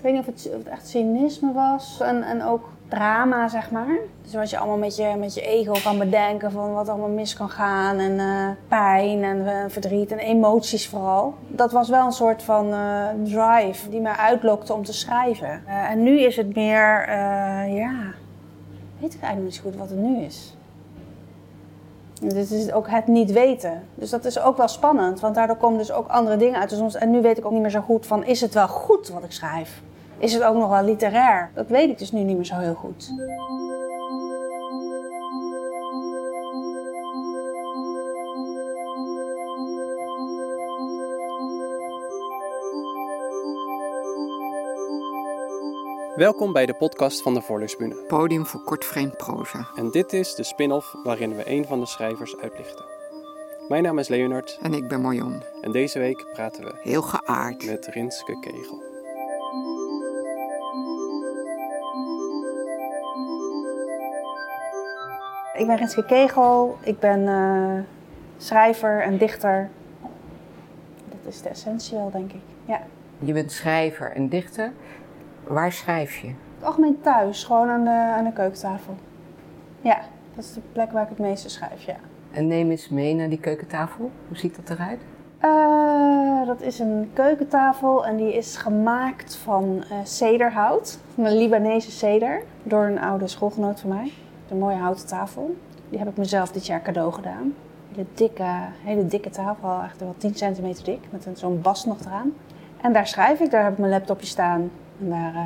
Ik weet niet of het, het echt cynisme was en, en ook drama, zeg maar. Dus wat je allemaal met je, met je ego kan bedenken van wat allemaal mis kan gaan. En eh, pijn en eh, verdriet en emoties vooral. Dat was wel een soort van eh, drive die mij uitlokte om te schrijven. En nu is het meer, ja, weet ik eigenlijk niet zo goed wat het nu is. Dit is ook het niet weten. Dus dat is ook wel spannend, want daardoor komen dus ook andere dingen uit. Dus en nu weet ik ook niet meer zo goed van, is het wel goed wat ik schrijf? Is het ook nog wel literair? Dat weet ik dus nu niet meer zo heel goed. Welkom bij de podcast van de Voorleesbune. Podium voor kortvreemd proza. En dit is de spin-off waarin we een van de schrijvers uitlichten. Mijn naam is Leonard En ik ben Marion. en deze week praten we Heel geaard. met Rinske Kegel. Ik ben Rinske Kegel, ik ben eh, schrijver en dichter. Dat is de essentie wel, denk ik. Ja. Je bent schrijver en dichter. Waar schrijf je? Het algemeen thuis, gewoon aan de, aan de keukentafel. Ja, dat is de plek waar ik het meeste schrijf, ja. En neem eens mee naar die keukentafel. Hoe ziet dat eruit? Eh, dat is een keukentafel en die is gemaakt van eh cederhout. Van een Libanese ceder. Door een oude schoolgenoot van mij. Een mooie houten tafel. Die heb ik mezelf dit jaar cadeau gedaan. Hele dikke, hele dikke tafel, echt wel 10 centimeter dik. Met een- zo'n bast nog eraan. En daar schrijf ik, daar heb ik mijn laptopje staan. En daar eh,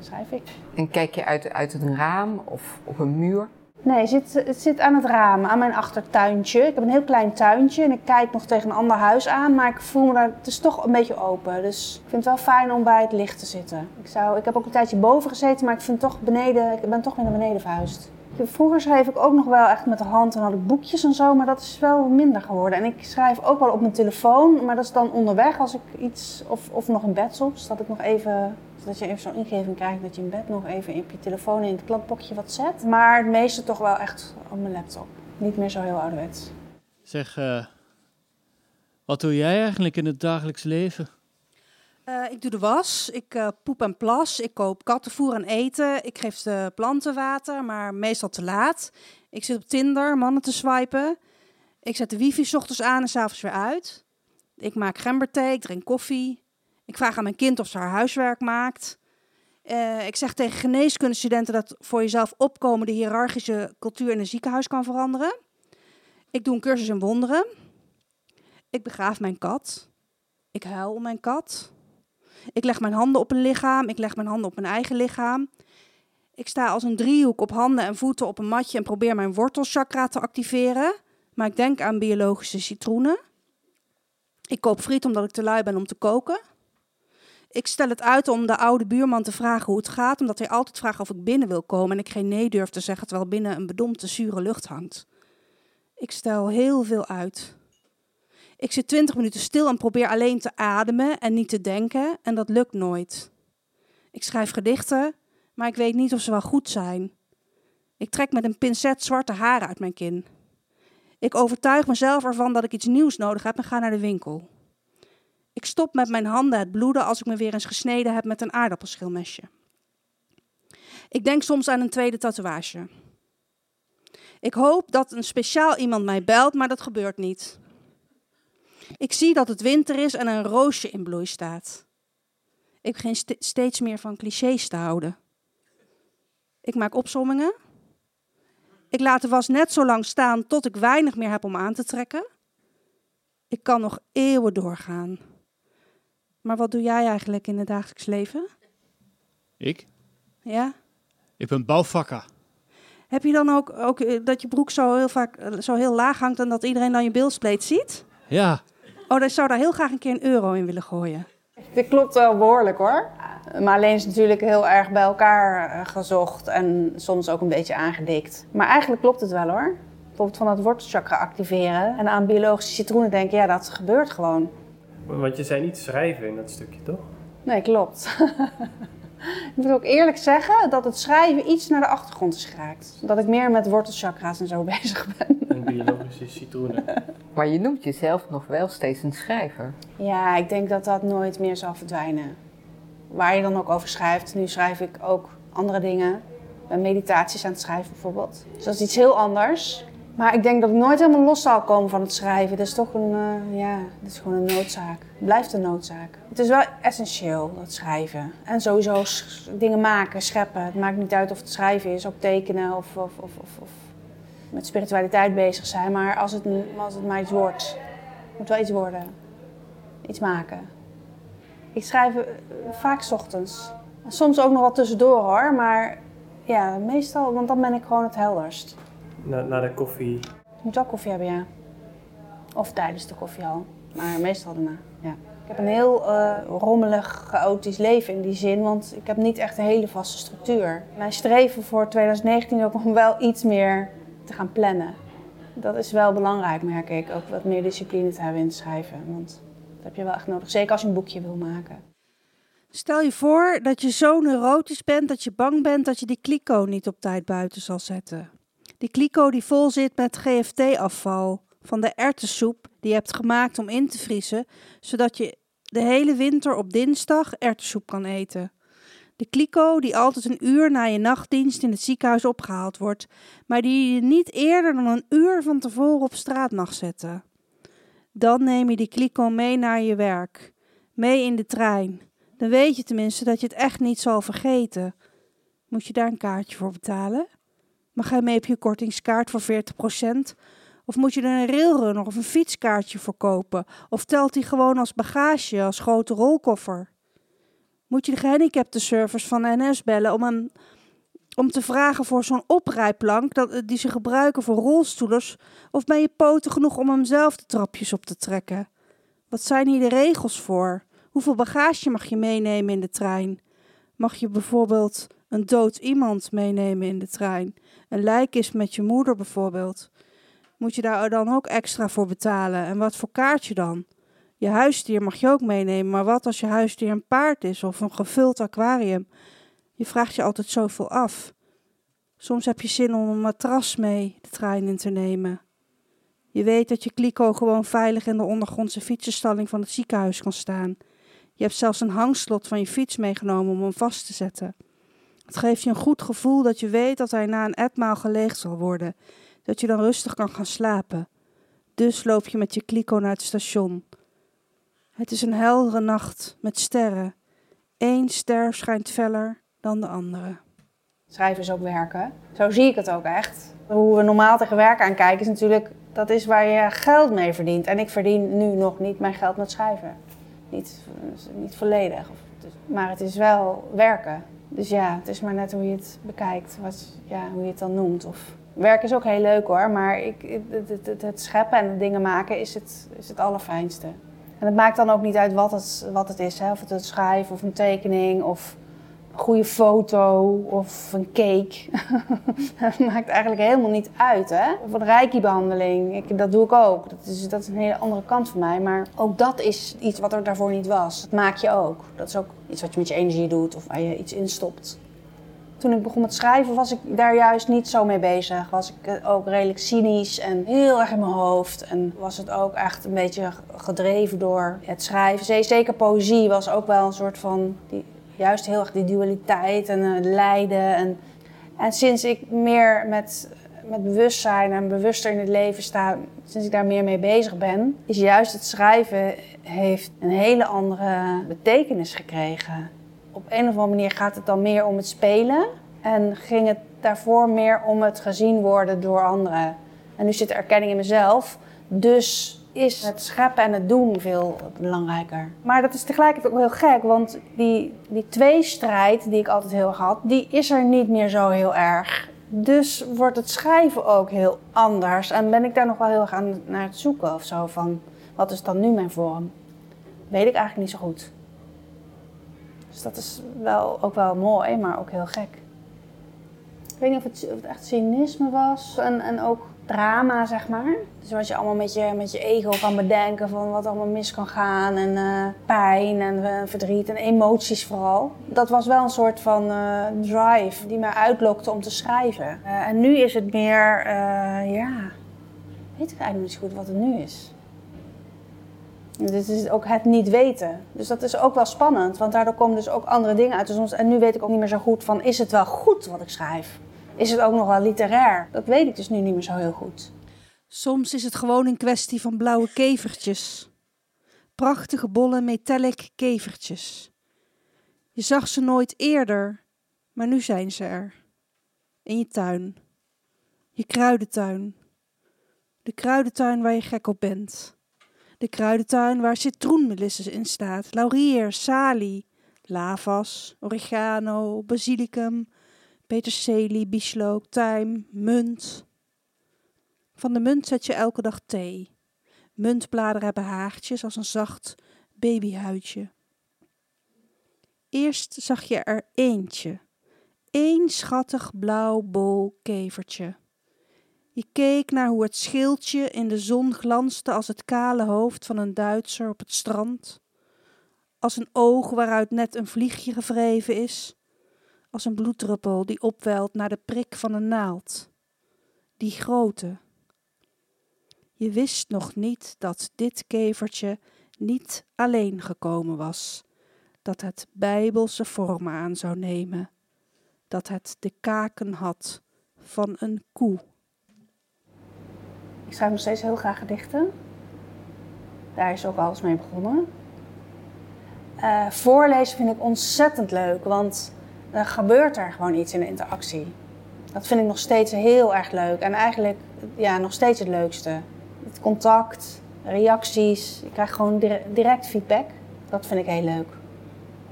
schrijf ik. En kijk je uit, uit een raam of op een muur? Nee, het zit, het zit aan het raam, aan mijn achtertuintje. Ik heb een heel klein tuintje en ik kijk nog tegen een ander huis aan, maar ik voel me daar, het is toch een beetje open. Dus ik vind het wel fijn om bij het licht te zitten. Ik, zou, ik heb ook een tijdje boven gezeten, maar ik vind toch beneden, ik ben toch weer naar beneden verhuisd. Vroeger schreef ik ook nog wel echt met de hand en had ik boekjes en zo, maar dat is wel minder geworden. En ik schrijf ook wel op mijn telefoon, maar dat is dan onderweg als ik iets, of, of nog in bed soms, dat ik nog even zodat je even zo'n ingeving krijgt dat je in bed nog even op je telefoon in het kladblokje wat zet. Maar het meeste toch wel echt op mijn laptop. Niet meer zo heel ouderwets. Zeg, eh, wat doe jij eigenlijk in het dagelijks leven? Eh, ik doe de was, ik eh, poep en plas, ik koop kattenvoer en eten, ik geef de planten water, maar meestal te laat. Ik zit op Tinder mannen te swipen. Ik zet de wifi 's ochtends aan en s'avonds weer uit. Ik maak gemberthee, ik drink koffie. Ik vraag aan mijn kind of ze haar huiswerk maakt. Eh, ik zeg tegen geneeskundestudenten dat voor jezelf opkomen de hiërarchische cultuur in een ziekenhuis kan veranderen. Ik doe een cursus in wonderen. Ik begraaf mijn kat. Ik huil om mijn kat. Ik leg mijn handen op een lichaam. Ik leg mijn handen op mijn eigen lichaam. Ik sta als een driehoek op handen en voeten op een matje en probeer mijn wortelchakra te activeren. Maar ik denk aan biologische citroenen. Ik koop friet omdat ik te lui ben om te koken. Ik stel het uit om de oude buurman te vragen hoe het gaat, omdat hij altijd vraagt of ik binnen wil komen en ik geen nee durf te zeggen terwijl binnen een bedompte zure lucht hangt. Ik stel heel veel uit. Ik zit 20 minuten stil en probeer alleen te ademen en niet te denken en dat lukt nooit. Ik schrijf gedichten, maar ik weet niet of ze wel goed zijn. Ik trek met een pincet zwarte haren uit mijn kin. Ik overtuig mezelf ervan dat ik iets nieuws nodig heb en ga naar de winkel. Ik stop met mijn handen het bloeden als ik me weer eens gesneden heb met een aardappelschilmesje. Ik denk soms aan een tweede tatoeage. Ik hoop dat een speciaal iemand mij belt, maar dat gebeurt niet. Ik zie dat het winter is en een roosje in bloei staat. Ik begin ste- steeds meer van clichés te houden. Ik maak opsommingen. Ik laat de was net zo lang staan tot ik weinig meer heb om aan te trekken. Ik kan nog eeuwen doorgaan. Maar wat doe jij eigenlijk in het dagelijks leven? Ik? Ja? Ik ben bouwvakker. Heb je dan ook, ook eh, dat je broek zo heel vaak eh, zo heel laag hangt en dat iedereen dan je bilspleet ziet? Ja, Oh, dan zou daar heel graag een keer een euro in willen gooien. Dit klopt wel behoorlijk hoor. Maar alleen is natuurlijk heel erg bij elkaar eh, gezocht en soms ook een beetje aangedikt. Maar eigenlijk klopt het wel hoor. Bijvoorbeeld van dat wortelchakra activeren en aan biologische citroenen denken, ja dat gebeurt gewoon. Want je zei niet schrijven in dat stukje, toch? Nee, klopt. ik moet ook eerlijk zeggen dat het schrijven iets naar de achtergrond is geraakt. Dat ik meer met wortelchakra's en zo bezig ben. En biologische citroenen. Maar je noemt jezelf nog wel steeds een schrijver. Ja, ik denk dat dat nooit meer zal verdwijnen. waar je dan ook over schrijft. Nu schrijf ik ook andere dingen. Ben meditaties aan het schrijven bijvoorbeeld. Dus dat is iets heel anders. Maar ik denk dat ik nooit helemaal los zal komen van het schrijven. Dat is toch een, uh, ja, dat is gewoon een noodzaak. Het blijft een noodzaak. Het is wel essentieel, dat schrijven. En sowieso dingen maken, scheppen. Het maakt niet uit of het schrijven is, ook tekenen of, of, of, of, met spiritualiteit bezig zijn. Maar als het, als het maar iets wordt, moet wel iets worden. Iets maken. Ik schrijf eh, vaak s ochtends. Soms ook nog wel tussendoor hoor, maar ja, meestal, want dan ben ik gewoon het helderst. Na, na de koffie? Je moet wel koffie hebben, ja. Of tijdens de koffie al. Maar meestal daarna, ja. Ik heb een heel uh, rommelig, chaotisch leven in die zin, want ik heb niet echt een hele vaste structuur. Mijn streven voor 2019 is ook om wel iets meer te gaan plannen. Dat is wel belangrijk, merk ik. Ook wat meer discipline te hebben in het schrijven. Want dat heb je wel echt nodig. Zeker als je een boekje wil maken. Stel je voor dat je zo neurotisch bent dat je bang bent dat je die kliko niet op tijd buiten zal zetten. Die kliko die vol zit met GFT-afval van de erwtensoep die je hebt gemaakt om in te vriezen, zodat je de hele winter op dinsdag erwtensoep kan eten. De kliko die altijd een uur na je nachtdienst in het ziekenhuis opgehaald wordt, maar die je niet eerder dan een uur van tevoren op straat mag zetten. Dan neem je die kliko mee naar je werk, mee in de trein. Dan weet je tenminste dat je het echt niet zal vergeten. Moet je daar een kaartje voor betalen? Mag hij mee op je kortingskaart voor 40%? Of moet je er een railrunner of een fietskaartje voor kopen? Of telt hij gewoon als bagage, als grote rolkoffer? Moet je de gehandicapte service van NS bellen om, hem, om te vragen voor zo'n oprijplank dat, die ze gebruiken voor rolstoelers? Of ben je poten genoeg om hem zelf de trapjes op te trekken? Wat zijn hier de regels voor? Hoeveel bagage mag je meenemen in de trein? Mag je bijvoorbeeld een dood iemand meenemen in de trein? Een lijk is met je moeder bijvoorbeeld. Moet je daar dan ook extra voor betalen? En wat voor kaartje dan? Je huisdier mag je ook meenemen, maar wat als je huisdier een paard is of een gevuld aquarium? Je vraagt je altijd zoveel af. Soms heb je zin om een matras mee de trein in te nemen. Je weet dat je kliko gewoon veilig in de ondergrondse fietsenstalling van het ziekenhuis kan staan. Je hebt zelfs een hangslot van je fiets meegenomen om hem vast te zetten. Het geeft je een goed gevoel dat je weet dat hij na een etmaal geleegd zal worden, dat je dan rustig kan gaan slapen. Dus loop je met je kliko naar het station. Het is een heldere nacht met sterren. Eén ster schijnt feller dan de andere. Schrijven is ook werken. Zo zie ik het ook echt. Hoe we normaal tegen werk aankijken is natuurlijk, dat is waar je geld mee verdient. En ik verdien nu nog niet mijn geld met schrijven. Niet, niet volledig. Maar het is wel werken. Dus ja, het is maar net hoe je het bekijkt, wat, ja, hoe je het dan noemt. Of, werk is ook heel leuk hoor, maar ik, het, het, het scheppen en dingen maken is het, is het allerfijnste. En het maakt dan ook niet uit wat het, wat het is, hè? of het een schrijf of een tekening of een goede foto of een cake. dat maakt eigenlijk helemaal niet uit. Hè? Of een reiki-behandeling, dat doe ik ook. Dat is, dat is een hele andere kant van mij. Maar ook dat is iets wat er daarvoor niet was. Dat maak je ook. Dat is ook iets wat je met je energie doet of waar je iets in stopt. Toen ik begon met schrijven was ik daar juist niet zo mee bezig. Was ik eh, ook redelijk cynisch en heel erg in mijn hoofd. En was het ook echt een beetje gedreven door het schrijven. Zeker poëzie was ook wel een soort van, die, juist heel erg die dualiteit en uh, lijden. En, en sinds ik meer met, met bewustzijn en bewuster in het leven sta, sinds ik daar meer mee bezig ben, is juist het schrijven heeft een hele andere betekenis gekregen op een of andere manier gaat het dan meer om het spelen. En ging het daarvoor meer om het gezien worden door anderen. En nu zit er erkenning in mezelf. Dus is het scheppen en het doen veel belangrijker. Maar dat is tegelijkertijd ook heel gek, want die, die tweestrijd die ik altijd heel erg had, die is er niet meer zo heel erg. Dus wordt het schrijven ook heel anders. En ben ik daar nog wel heel erg aan naar het zoeken of zo van, wat is dan nu mijn vorm? Weet ik eigenlijk niet zo goed. Dus dat is wel, ook wel mooi, maar ook heel gek. Ik weet niet of het, of het echt cynisme was en, en ook drama, zeg maar. Dus wat je allemaal met je, met je ego kan bedenken van wat allemaal mis kan gaan. En uh, pijn en uh, verdriet en emoties vooral. Dat was wel een soort van uh, drive die mij uitlokte om te schrijven. en nu is het meer, ja, weet ik eigenlijk niet zo goed wat het nu is. Dit is ook het niet weten. Dus dat is ook wel spannend, want daardoor komen dus ook andere dingen uit. Dus en nu weet ik ook niet meer zo goed van, is het wel goed wat ik schrijf? Is het ook nog wel literair? Dat weet ik dus nu niet meer zo heel goed. Soms is het gewoon een kwestie van blauwe kevertjes. Prachtige bolle metallic kevertjes. Je zag ze nooit eerder, maar nu zijn ze er. In je tuin. Je kruidentuin. De kruidentuin waar je gek op bent. De kruidentuin waar citroenmelisses in staat, laurier, salie, lavas, oregano, basilicum, peterselie, bieslook, tijm, munt. Van de munt zet je elke dag thee. Muntbladeren hebben haartjes als een zacht babyhuidje. Eerst zag je er eentje, één schattig blauw bol kevertje. Je keek naar hoe het schildje in de zon glanste als het kale hoofd van een Duitser op het strand, als een oog waaruit net een vliegje gevreven is, als een bloeddruppel die opwelt naar de prik van een naald. Die grote. Je wist nog niet dat dit kevertje niet alleen gekomen was, dat het bijbelse vormen aan zou nemen, dat het de kaken had van een koe. Ik schrijf nog steeds heel graag gedichten. Daar is ook alles mee begonnen. Uh, voorlezen vind ik ontzettend leuk, want dan gebeurt er gewoon iets in de interactie. Dat vind ik nog steeds heel erg leuk en eigenlijk ja, nog steeds het leukste. Het contact, reacties, ik krijg gewoon direct feedback. Dat vind ik heel leuk.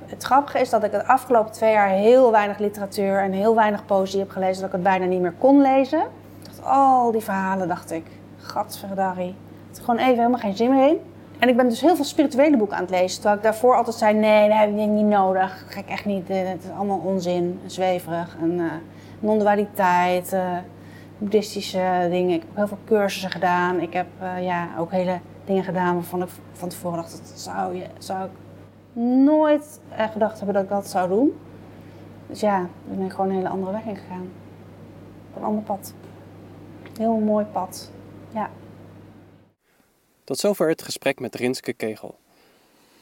Het grappige is dat ik de afgelopen twee jaar heel weinig literatuur en heel weinig poëzie heb gelezen, dat ik het bijna niet meer kon lezen. Ik dacht, al die verhalen, dacht ik, gadverdarrie. Het gewoon even helemaal geen zin meer in. En ik ben dus heel veel spirituele boeken aan het lezen. Terwijl ik daarvoor altijd zei, nee, dat heb ik niet nodig. Dat ga ik echt niet. Het is allemaal onzin, zweverig. En uh, non-dualiteit, uh, boeddhistische dingen. Ik heb heel veel cursussen gedaan. Ik heb ja, ook hele dingen gedaan waarvan ik van tevoren dacht, dat zou, je, zou ik nooit gedacht hebben dat ik dat zou doen. Dus ja, ik ben gewoon een hele andere weg ingegaan. Een ander pad. Heel mooi pad. Ja. Tot zover het gesprek met Rinske Kegel.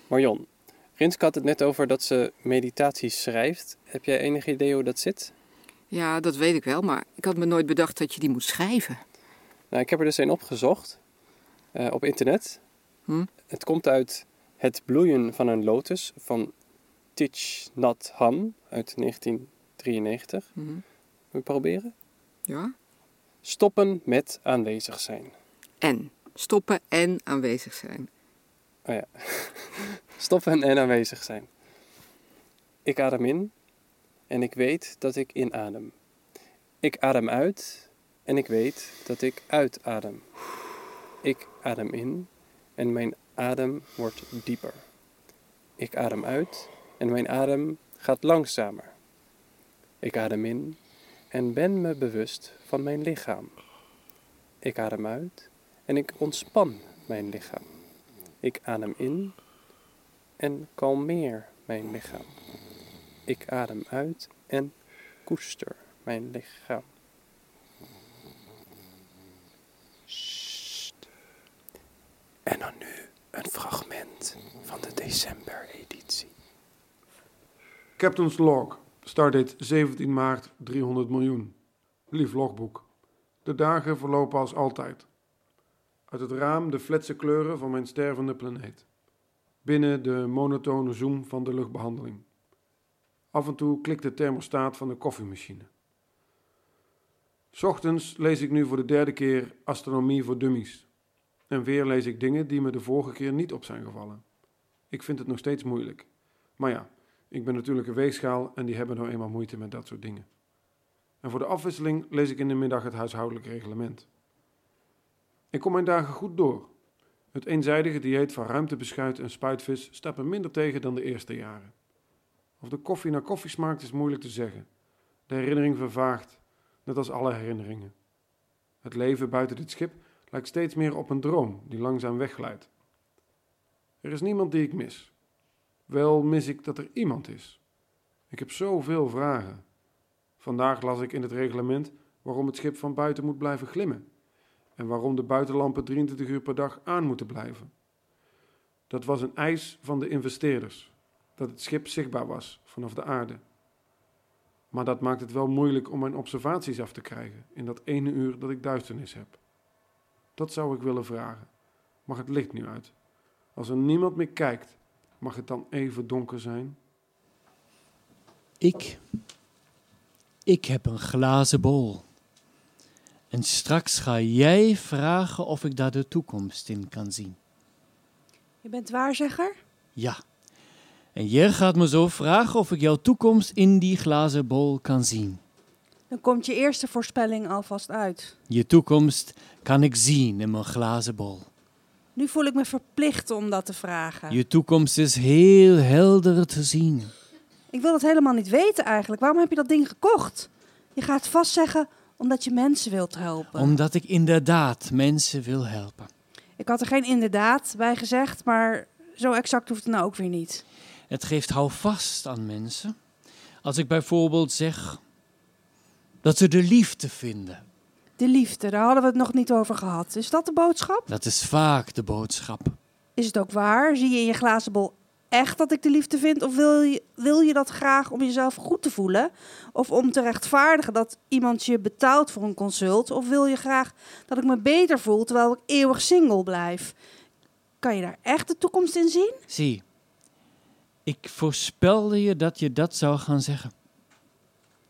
Marion, Rinske had het net over dat ze meditaties schrijft. Heb jij enig idee hoe dat zit? Ja, dat weet ik wel, maar ik had me nooit bedacht dat je die moet schrijven. Nou, ik heb er dus een opgezocht uh, op internet. Hm? Het komt uit Het bloeien van een lotus van Thich Nhat Hanh uit 1993. Hm. Wil je proberen? Ja. Stoppen met aanwezig zijn. En. Stoppen en aanwezig zijn. Oh ja. Stoppen en aanwezig zijn. Ik adem in en ik weet dat ik inadem. Ik adem uit en ik weet dat ik uitadem. Ik adem in en mijn adem wordt dieper. Ik adem uit en mijn adem gaat langzamer. Ik adem in en ben me bewust van mijn lichaam. Ik adem uit en ik ontspan mijn lichaam. Ik adem in en kalmeer mijn lichaam. Ik adem uit en koester mijn lichaam. En dan nu een fragment van de december-editie. Captain's Log, stardate 17 maart 300 miljoen. Lief. De dagen verlopen als altijd. Uit het raam de fletse kleuren van mijn stervende planeet. Binnen de monotone zoom van de luchtbehandeling. Af en toe klikt de thermostaat van de koffiemachine. Ochtends lees ik nu voor de derde keer Astronomie voor Dummies. En weer lees ik dingen die me de vorige keer niet op zijn gevallen. Ik vind het nog steeds moeilijk. Maar ja, ik ben natuurlijk een weegschaal en die hebben nou eenmaal moeite met dat soort dingen. En voor de afwisseling lees ik in de middag het huishoudelijk reglement. Ik kom mijn dagen goed door. Het eenzijdige dieet van ruimtebeschuit en spuitvis me minder tegen dan de eerste jaren. Of de koffie naar koffie smaakt is moeilijk te zeggen. De herinnering vervaagt, net als alle herinneringen. Het leven buiten dit schip lijkt steeds meer op een droom die langzaam wegglijdt. Er is niemand die ik mis. Wel mis ik dat er iemand is. Ik heb zoveel vragen. Vandaag las ik in het reglement waarom het schip van buiten moet blijven glimmen en waarom de buitenlampen 23 uur per dag aan moeten blijven. Dat was een eis van de investeerders, dat het schip zichtbaar was vanaf de aarde. Maar dat maakt het wel moeilijk om mijn observaties af te krijgen in dat ene uur dat ik duisternis heb. Dat zou ik willen vragen. Mag het licht nu uit? Als er niemand meer kijkt, mag het dan even donker zijn? Ik. Ik heb een glazen bol. En straks ga jij vragen of ik daar de toekomst in kan zien. Je bent waarzegger? Ja. En jij gaat me zo vragen of ik jouw toekomst in die glazen bol kan zien. Dan komt je eerste voorspelling alvast uit. Je toekomst kan ik zien in mijn glazen bol. Nu voel ik me verplicht om dat te vragen. Je toekomst is heel helder te zien. Ik wil dat helemaal niet weten eigenlijk. Waarom heb je dat ding gekocht? Je gaat vast zeggen omdat je mensen wilt helpen. Omdat ik inderdaad mensen wil helpen. Ik had er geen inderdaad bij gezegd, maar zo exact hoeft het nou ook weer niet. Het geeft houvast aan mensen. Als ik bijvoorbeeld zeg dat ze de liefde vinden. De liefde, daar hadden we het nog niet over gehad. Is dat de boodschap? Dat is vaak de boodschap. Is het ook waar? Zie je in je glazen bol echt dat ik de liefde vind? Of wil je, wil je dat graag om jezelf goed te voelen? Of om te rechtvaardigen dat iemand je betaalt voor een consult? Of wil je graag dat ik me beter voel terwijl ik eeuwig single blijf? Kan je daar echt de toekomst in zien? Zie, ik voorspelde je dat je dat zou gaan zeggen.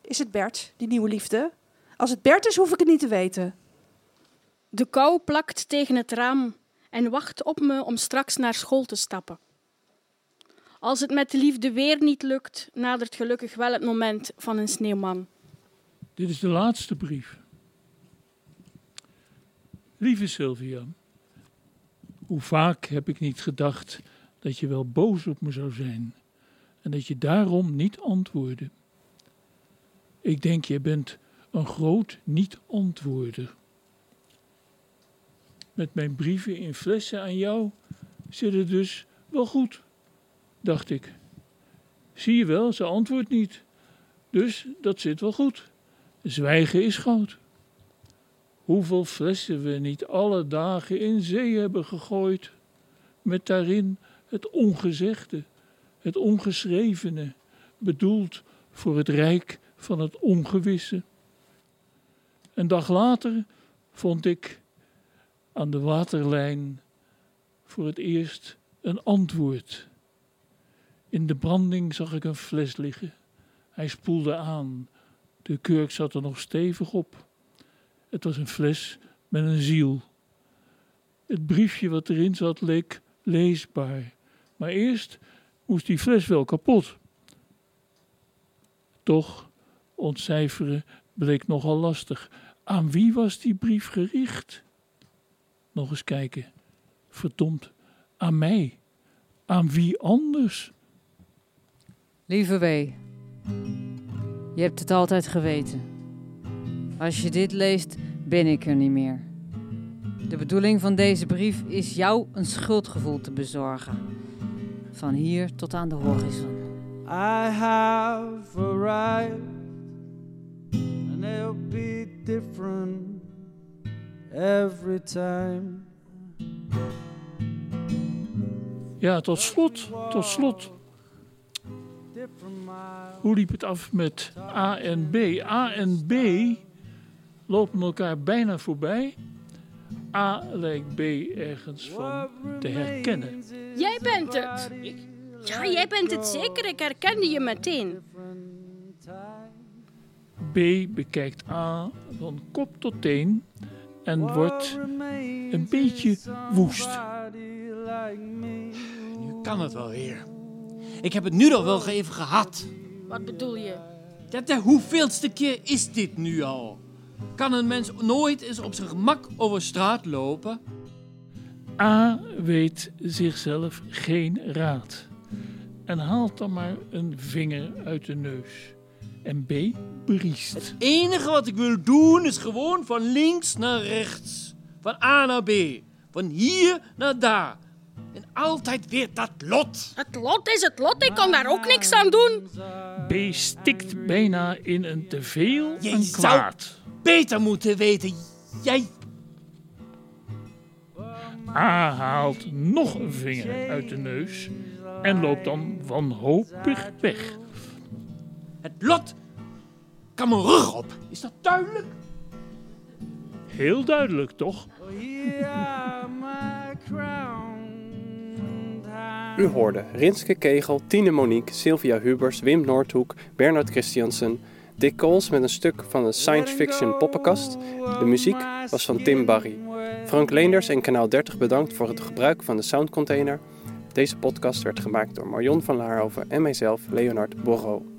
Is het Bert, die nieuwe liefde? Als het Bert is, hoef ik het niet te weten. De kou plakt tegen het raam en wacht op me om straks naar school te stappen. Als het met de liefde weer niet lukt, nadert gelukkig wel het moment van een sneeuwman. Dit is de laatste brief. Lieve Sylvia, hoe vaak heb ik niet gedacht dat je wel boos op me zou zijn en dat je daarom niet antwoordde. Ik denk, je bent een groot niet-antwoorder. Met mijn brieven in flessen aan jou zit het dus wel goed, dacht ik. Zie je wel, ze antwoordt niet. Dus dat zit wel goed. Zwijgen is goud. Hoeveel flessen we niet alle dagen in zee hebben gegooid, met daarin het ongezegde, het ongeschrevene, bedoeld voor het rijk van het ongewisse. Een dag later vond ik aan de waterlijn voor het eerst een antwoord. In de branding zag ik een fles liggen. Hij spoelde aan. De kurk zat er nog stevig op. Het was een fles met een ziel. Het briefje wat erin zat leek leesbaar. Maar eerst moest die fles wel kapot. Toch, ontcijferen bleek nogal lastig. Aan wie was die brief gericht? Nog eens kijken. Verdomd, aan mij. Aan wie anders? Lieve W, je hebt het altijd geweten. Als je dit leest, ben ik er niet meer. De bedoeling van deze brief is jou een schuldgevoel te bezorgen. Van hier tot aan de horizon. I have arrived, and it'll be different every time. Ja, tot slot, tot slot. Hoe liep het af met A en B? A en B lopen elkaar bijna voorbij. A lijkt B ergens van te herkennen. Jij bent het! Ja, jij bent het zeker. Ik herkende je meteen. B bekijkt A van kop tot teen en wordt een beetje woest. Nu kan het wel weer. Ik heb het nu al wel even gehad. Wat bedoel je? Dat de hoeveelste keer is dit nu al? Kan een mens nooit eens op zijn gemak over straat lopen? A weet zichzelf geen raad en haalt dan maar een vinger uit de neus. En B briest. Het enige wat ik wil doen is gewoon van links naar rechts. Van A naar B. Van hier naar daar. En altijd weer dat lot. Het lot is het lot. Ik kan daar ook niks aan doen. B stikt bijna in een teveel Je en kwaad. beter moeten weten. Jij... A haalt nog een vinger uit de neus en loopt dan wanhopig weg. Het lot kan mijn rug op. Is dat duidelijk? Heel duidelijk, toch? U hoorde Rinske Kegel, Tine Monique, Sylvia Hubers, Wim Noordhoek, Bernard Christiansen, Dick Coles met een stuk van de science fiction poppenkast. De muziek was van Tim Barry. Frank Leenders en Kanaal 30 bedankt voor het gebruik van de soundcontainer. Deze podcast werd gemaakt door Marion van Laarhoven en mijzelf, Leonard Borro.